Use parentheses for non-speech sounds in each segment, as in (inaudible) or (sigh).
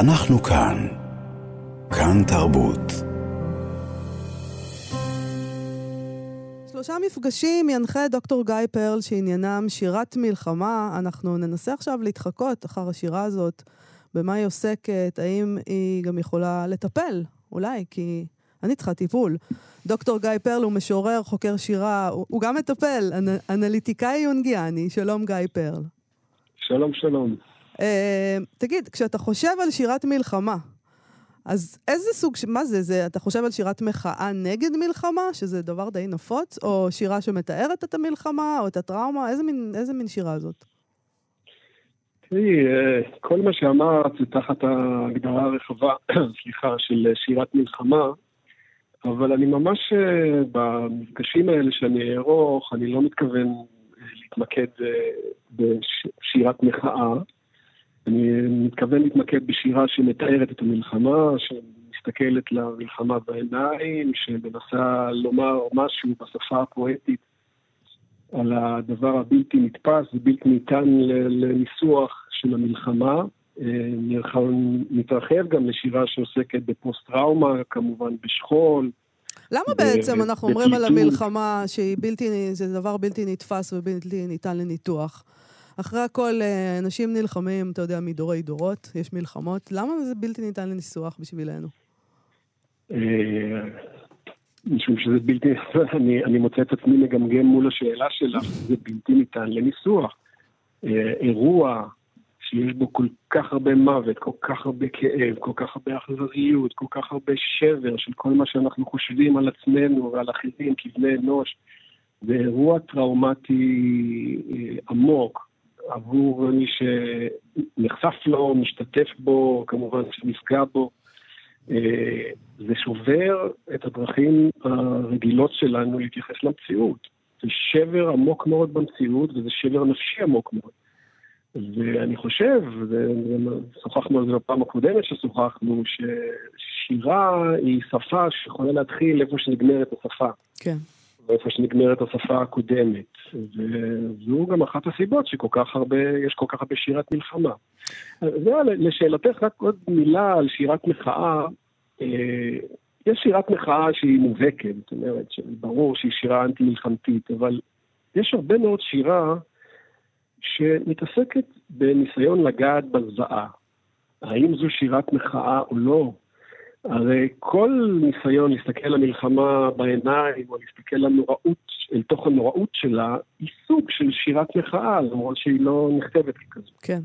אנחנו כאן. כאן תרבות. שלושה מפגשים ינחה דוקטור גיא פרל שעניינם שירת מלחמה. אנחנו ננסה עכשיו להתחקות אחר השירה הזאת, במה היא עוסקת, האם היא גם יכולה לטפל, אולי, כי אני צריכה טיפול. דוקטור גיא פרל הוא משורר, חוקר שירה, הוא, הוא גם מטפל, אנ, אנליטיקאי יונגיאני. שלום גיא פרל. שלום, שלום. אה, תגיד, כשאתה חושב על שירת מלחמה, אז איזה סוג, מה זה, זה, אתה חושב על שירת מחאה נגד מלחמה, שזה דבר די נפוץ, או שירה שמתארת את המלחמה, או את הטראומה? איזה מין, איזה מין שירה זאת? תראי, אה, כל מה שאמרת זה תחת ההגדרה הרחבה, (coughs) סליחה, של שירת מלחמה, אבל אני ממש, אה, במפגשים האלה שאני אערוך, אני לא מתכוון להתמקד בשירת מחאה. אני מתכוון להתמקד בשירה שמתארת את המלחמה, שמסתכלת למלחמה בעיניים, שמנסה לומר משהו בשפה הפואטית על הדבר הבלתי נתפס ובלתי ניתן לניסוח של המלחמה. אה, מתרחב גם לשירה שעוסקת בפוסט-טראומה, כמובן בשכול. למה בעצם אנחנו אומרים על המלחמה שהיא בלתי, זה דבר בלתי נתפס ובלתי ניתן לניתוח? אחרי הכל, אה, אנשים נלחמים, אתה יודע, מדורי דורות, יש מלחמות. למה זה בלתי ניתן לניסוח בשבילנו? אה, משום שזה בלתי, (laughs) אני, אני מוצא את עצמי מגמגם מול השאלה שלך, זה בלתי ניתן לניסוח. אה, אירוע שיש בו כל כך הרבה מוות, כל כך הרבה כאב, כל כך הרבה אכזריות, כל כך הרבה שבר של כל מה שאנחנו חושבים על עצמנו ועל אחרים כבני אנוש, זה אירוע טראומטי עמוק, עבור מי שנחשף לו, משתתף בו, כמובן שנפגע בו. אה, זה שובר את הדרכים הרגילות שלנו להתייחס למציאות. זה שבר עמוק מאוד במציאות, וזה שבר נפשי עמוק מאוד. ואני חושב, ושוחחנו על זה בפעם הקודמת ששוחחנו, ששירה היא שפה שיכולה להתחיל איפה שנגמרת השפה. כן. ואיפה שנגמרת השפה הקודמת. וזו גם אחת הסיבות שכל כך הרבה, יש כל כך הרבה שירת מלחמה. זה לשאלתך רק עוד מילה על שירת מחאה. אה, יש שירת מחאה שהיא מובהקת, זאת אומרת, ברור שהיא שירה אנטי-מלחמתית, אבל יש הרבה מאוד שירה שמתעסקת בניסיון לגעת בזוועה. האם זו שירת מחאה או לא? הרי כל ניסיון להסתכל למלחמה בעיניים, או להסתכל לנוראות, אל תוך הנוראות שלה, היא סוג של שירת מחאה, למרות שהיא לא נכתבת ככזו. כן.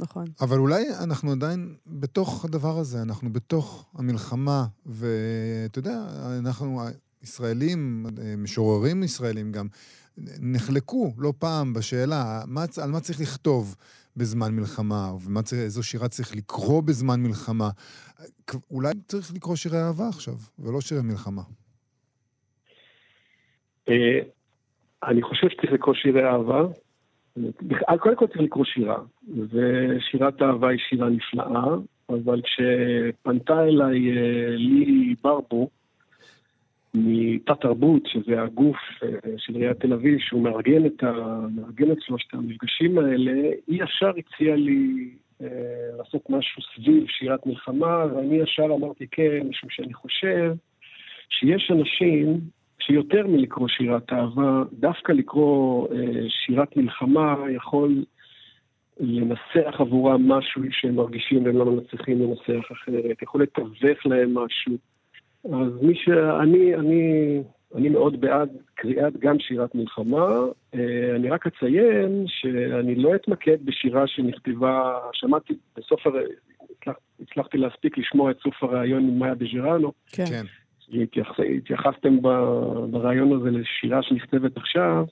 נכון. אבל אולי אנחנו עדיין בתוך הדבר הזה, אנחנו בתוך המלחמה, ואתה יודע, אנחנו ישראלים, משוררים ישראלים גם, נחלקו לא פעם בשאלה מה, על מה צריך לכתוב. בזמן מלחמה, ואיזו שירה צריך לקרוא בזמן מלחמה. אולי צריך לקרוא שירי אהבה עכשיו, ולא שירי מלחמה. אה, אני חושב שצריך לקרוא שירי אהבה. קודם כל צריך לקרוא שירה, ושירת אהבה היא שירה נפלאה, אבל כשפנתה אליי אה, לי ברבו, מתת תרבות, שזה הגוף אה, של עיריית תל אביב, שהוא מארגן את, ה... מארגן את שלושת המפגשים האלה, היא ישר הציעה לי אה, לעשות משהו סביב שירת מלחמה, ואני ישר אמרתי כן, משום שאני חושב שיש אנשים שיותר מלקרוא שירת אהבה, דווקא לקרוא אה, שירת מלחמה יכול לנסח עבורם משהו שהם מרגישים והם לא מצליחים לנסח אחרת, יכול לתווך להם משהו. אז מי שאני, אני, אני מאוד בעד קריאת גם שירת מלחמה. אה, אני רק אציין שאני לא אתמקד בשירה שנכתבה, שמעתי בסוף, הר... הצלחתי להספיק לשמוע את סוף הריאיון עם מאיה בז'ירנו. כן. כן. התייחס, התייחסתם בריאיון הזה לשירה שנכתבת עכשיו.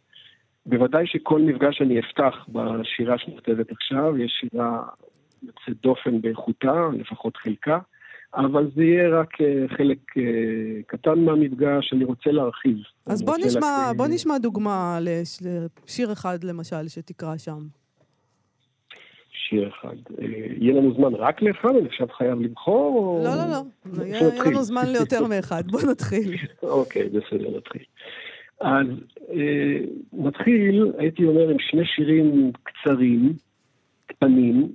בוודאי שכל מפגש אני אפתח בשירה שנכתבת עכשיו, יש שירה יוצאת דופן באיכותה, לפחות חלקה. אבל זה יהיה רק אה, חלק אה, קטן מהמפגש, אני רוצה להרחיב. אז בוא נשמע, להקריא... בוא נשמע דוגמה לשיר אחד, למשל, שתקרא שם. שיר אחד. אה, יהיה לנו זמן רק לאחד, אני עכשיו חייב לבחור? לא, לא, לא. יהיה לנו זמן ליותר מאחד. בוא נתחיל. (laughs) אוקיי, בסדר, נתחיל. אז נתחיל, הייתי אומר, עם שני שירים קצרים, קטנים,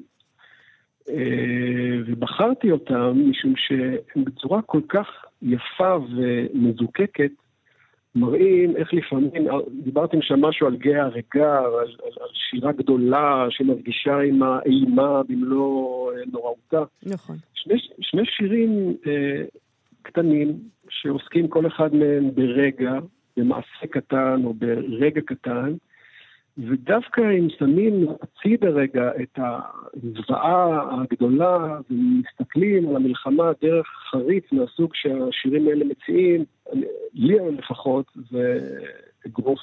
ובחרתי אותם משום שהם בצורה כל כך יפה ומזוקקת, מראים איך לפעמים, דיברתם שם משהו על גיא הרגר, על, על, על שירה גדולה שמרגישה עם האימה במלוא נוראותה. נכון. שני, שני שירים אה, קטנים שעוסקים כל אחד מהם ברגע, במעשה קטן או ברגע קטן, ודווקא אם שמים הצידה רגע את הזוועה הגדולה ומסתכלים על המלחמה דרך חריץ מהסוג שהשירים האלה מציעים, לי לפחות זה אגרוף,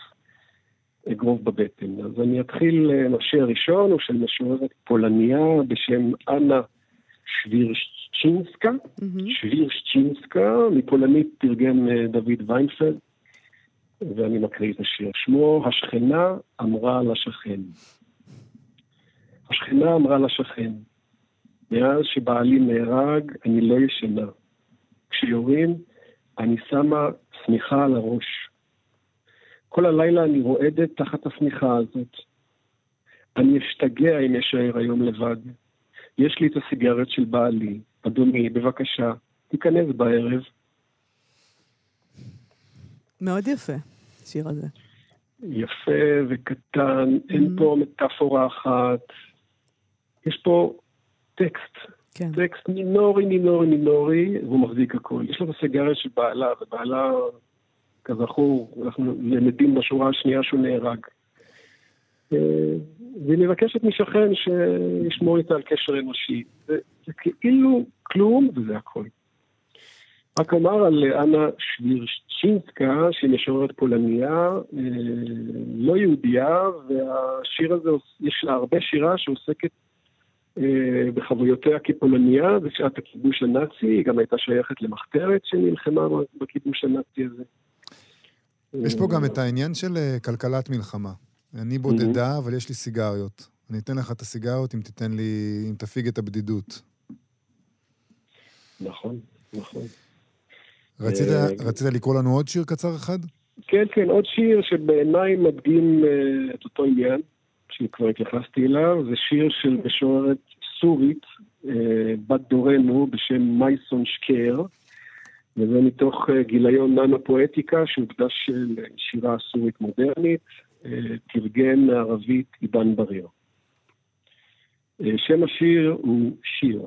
אגרוף בבטן. אז אני אתחיל, השיר הראשון הוא של משוררת פולניה בשם אנה שווירשצ'ינסקה, mm-hmm. שווירשצ'ינסקה, מפולנית תרגם אה, דוד ויינפלד. ואני מקריא את השיר. שמו השכנה אמרה לשכן. השכנה אמרה לשכן, מאז שבעלי נהרג אני לא ישנה. כשיורים אני שמה שמיכה על הראש. כל הלילה אני רועדת תחת השמיכה הזאת. אני אשתגע אם אשאר היום לבד. יש לי את הסיגרת של בעלי. אדוני, בבקשה, תיכנס בערב. מאוד יפה. השיר הזה? יפה וקטן, mm-hmm. אין פה מטאפורה אחת. יש פה טקסט. כן. טקסט מינורי, מינורי, מינורי, והוא מחזיק הכל. יש לו את הסיגריה של בעלה, ובעלה, כזכור, אנחנו למדים בשורה השנייה שהוא נהרג. אה, והיא מבקשת משכן שישמור איתה על קשר אנושי. זה, זה כאילו כלום, וזה הכל. רק אומר על אנה שווירשצ'ינסקה, שהיא משוררת פולניה, אה, לא יהודייה, והשיר הזה, יש לה הרבה שירה שעוסקת אה, בחוויותיה כפולניה בשעת הכיבוש הנאצי, היא גם הייתה שייכת למחתרת שנלחמה בכיבוש הנאצי הזה. יש פה גם את העניין של אה, כלכלת מלחמה. אני בודדה, אבל יש לי סיגריות. אני אתן לך את הסיגריות אם תיתן לי, אם תפיג את הבדידות. נכון, נכון. רצית, אה, רצית לקרוא לנו עוד שיר קצר אחד? כן, כן, עוד שיר שבעיניי מדגים uh, את אותו עניין, שכבר התייחסתי אליו, זה שיר של משוררת סורית, uh, בת דורנו, בשם מייסון שקר, וזה מתוך uh, גיליון ננו פואטיקה, שהוקדש לשירה סורית מודרנית, uh, תרגם מערבית עידן בריר. Uh, שם השיר הוא שיר.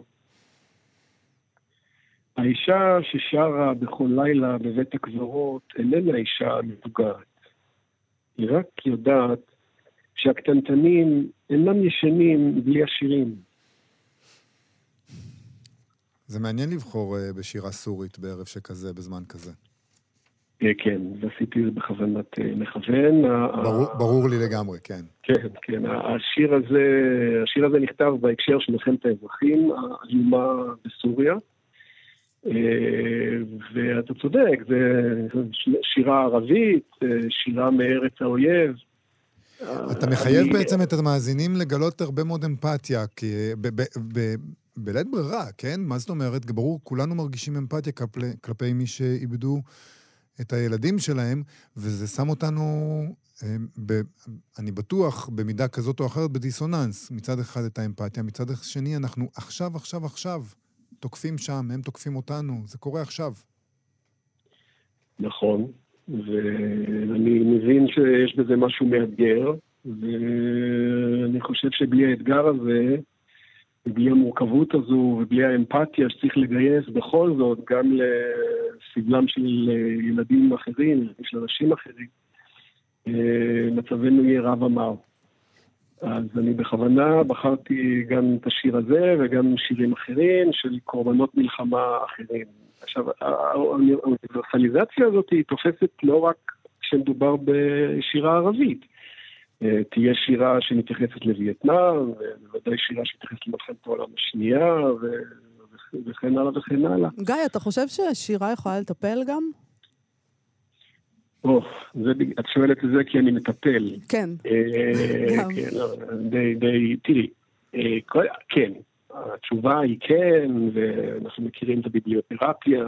האישה ששרה בכל לילה בבית הקברות איננה אישה מבוגרת. היא רק יודעת שהקטנטנים אינם ישנים בלי השירים. זה מעניין לבחור uh, בשירה סורית בערב שכזה, בזמן כזה. אה, כן, ועשיתי את זה בכוונת uh, מכוון. ברור, ברור לי לגמרי, כן. כן, כן. השיר הזה, השיר הזה נכתב בהקשר של מלחמת האזרחים האיומה בסוריה. אה, ואתה צודק, זה שירה ערבית, אה, שירה מארץ האויב. אתה מחייב אני... בעצם את המאזינים לגלות הרבה מאוד אמפתיה, כי בלית ברירה, כן? מה זאת אומרת? ברור, כולנו מרגישים אמפתיה כלפי, כלפי מי שאיבדו את הילדים שלהם, וזה שם אותנו, אה, ב, אני בטוח, במידה כזאת או אחרת, בדיסוננס. מצד אחד את האמפתיה, מצד שני אנחנו עכשיו, עכשיו, עכשיו תוקפים שם, הם תוקפים אותנו, זה קורה עכשיו. נכון, ואני מבין שיש בזה משהו מאתגר, ואני חושב שבלי האתגר הזה, ובלי המורכבות הזו, ובלי האמפתיה שצריך לגייס בכל זאת, גם לסבלם של ילדים אחרים, של אנשים אחרים, אה, מצבנו יהיה רב אמר. אז אני בכוונה בחרתי גם את השיר הזה וגם שירים אחרים של קורבנות מלחמה אחרים. עכשיו, האוניברסליזציה הזאת היא תופסת לא רק כשמדובר בשירה ערבית. אה, תהיה שירה שמתייחסת לווייטנאם, ובוודאי שירה שמתייחסת למלחמת העולם השנייה, וכן הלאה וכן הלאה. גיא, אתה חושב ששירה יכולה לטפל גם? את שואלת את זה כי אני מטפל. כן. אה, כן, לא, די, די, תראי, אה, כן, התשובה היא כן, ואנחנו מכירים את הביבליותרפיה,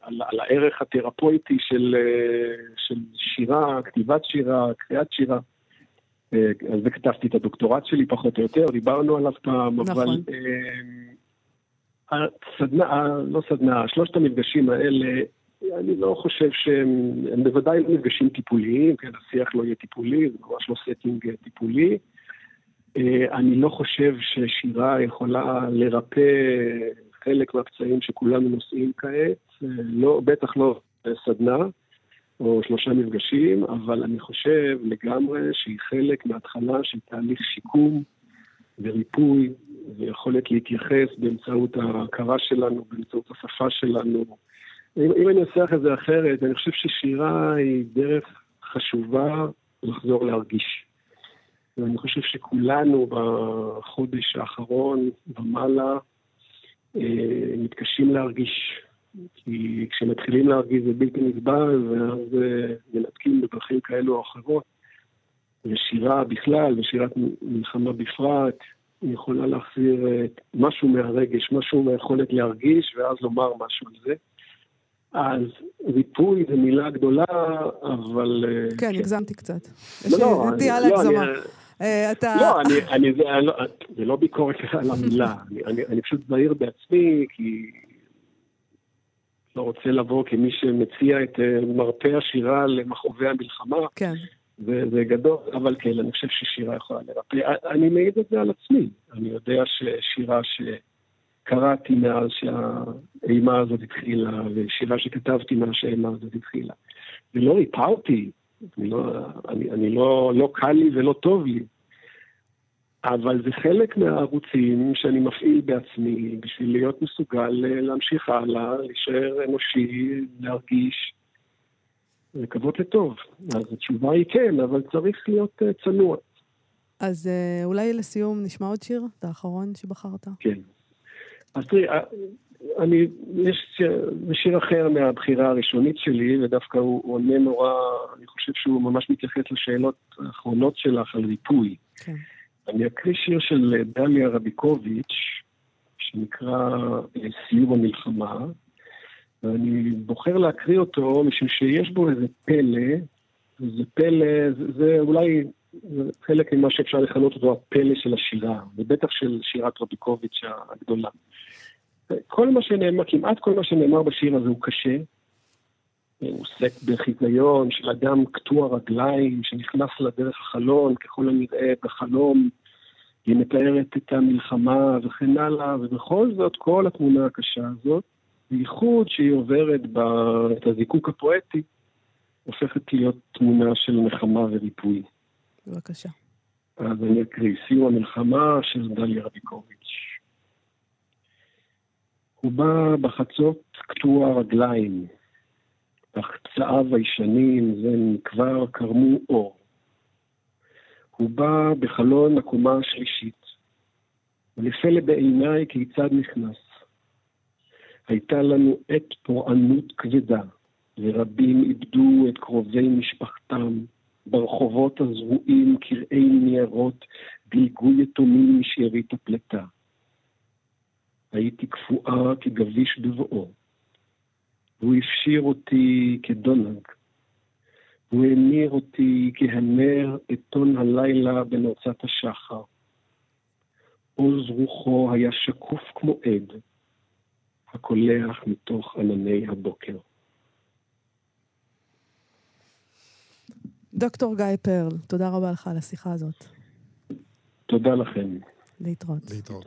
על, על הערך התרפויטי של, אה, של שירה, כתיבת שירה, קריאת שירה. על זה כתבתי את הדוקטורט שלי פחות או יותר, דיברנו עליו פעם, נכון. אבל הסדנה, לא סדנה, שלושת המפגשים האלה, אני לא חושב שהם, הם בוודאי לא מפגשים טיפוליים, כן, השיח לא יהיה טיפולי, זה ממש לא setting טיפולי. אה, אני לא חושב ששירה יכולה לרפא חלק מהפצעים שכולנו נושאים כעת, אה, לא, בטח לא סדנה או שלושה מפגשים, אבל אני חושב לגמרי שהיא חלק מההתחלה של תהליך שיקום וריפוי ויכולת להתייחס באמצעות ההכרה שלנו, באמצעות השפה שלנו. אם, אם אני אנסח את זה אחרת, אני חושב ששירה היא דרך חשובה לחזור להרגיש. ואני חושב שכולנו בחודש האחרון ומעלה אה, מתקשים להרגיש. כי כשמתחילים להרגיש זה בלתי נסבל, ואז אה, מנתקים בדרכים כאלו או אחרות. ושירה בכלל, ושירת מלחמה בפרט, יכולה להחזיר אה, משהו מהרגש, משהו מהיכולת להרגיש, ואז לומר משהו על זה. אז ריפוי זו מילה גדולה, אבל... כן, כן. הגזמתי קצת. לא, לא, נטייה לא. אה, אתה... לא, אני, אני, זה, אני, לא, זה לא ביקורת (laughs) על המילה, אני, אני, אני פשוט זהיר בעצמי, כי לא רוצה לבוא כמי שמציע את uh, מרפא השירה למכאובי המלחמה. כן. זה, זה גדול, אבל כן, אני חושב ששירה יכולה לרפא. אני מעיד את זה על עצמי. אני יודע ששירה שקראתי מאז שהאימה הזאת התחילה, ושירה שכתבתי מאז שהאימה הזאת התחילה. ולא ריפא אותי, אני לא, אני, אני לא, לא קל לי ולא טוב לי. אבל זה חלק מהערוצים שאני מפעיל בעצמי בשביל להיות מסוגל אה, להמשיך הלאה, להישאר אנושי, להרגיש, לקוות לטוב. אז התשובה היא כן, אבל צריך להיות uh, צנוע. אז uh, אולי לסיום נשמע עוד שיר? את האחרון שבחרת? כן. אז תראי, אני, יש שיר אחר מהבחירה הראשונית שלי, ודווקא הוא עונה נורא, אני חושב שהוא ממש מתייחס לשאלות האחרונות שלך על ריפוי. כן. אני אקריא שיר של דליה רביקוביץ', שנקרא אה, סיום המלחמה, ואני בוחר להקריא אותו משום שיש בו איזה פלא, וזה פלא, זה, זה אולי זה חלק ממה שאפשר לכנות אותו הפלא של השירה, ובטח של שירת רביקוביץ' הגדולה. כל מה שנאמר, כמעט כל מה שנאמר בשיר הזה הוא קשה. הוא עוסק בחיזיון של אדם קטוע רגליים שנכנס לדרך החלון, ככל הנראה בחלום, היא מתארת את המלחמה וכן הלאה, ובכל זאת כל התמונה הקשה הזאת, בייחוד שהיא עוברת את הזיקוק הפואטי, הופכת להיות תמונה של נחמה וריפוי. בבקשה. אז אני אקריא, סיום המלחמה של דליה רביקוביץ'. הוא בא בחצות קטוע רגליים, אך פצעיו הישנים זה מכבר קרמו אור. הוא בא בחלון הקומה השלישית, ולפלא בעיניי כיצד נכנס. הייתה לנו עת פורענות כבדה, ורבים איבדו את קרובי משפחתם. ברחובות הזרועים קרעי ניירות דילגו יתומים משארית הפלטה. הייתי קפואה כגביש בבואו. והוא הפשיר אותי כדונג. הוא המיר אותי כהנר עיתון הלילה בנוצת השחר. עוז רוחו היה שקוף כמו עד, הקולח מתוך ענני הבוקר. דוקטור גיא פרל, תודה רבה לך על השיחה הזאת. תודה לכם. להתראות. להתראות.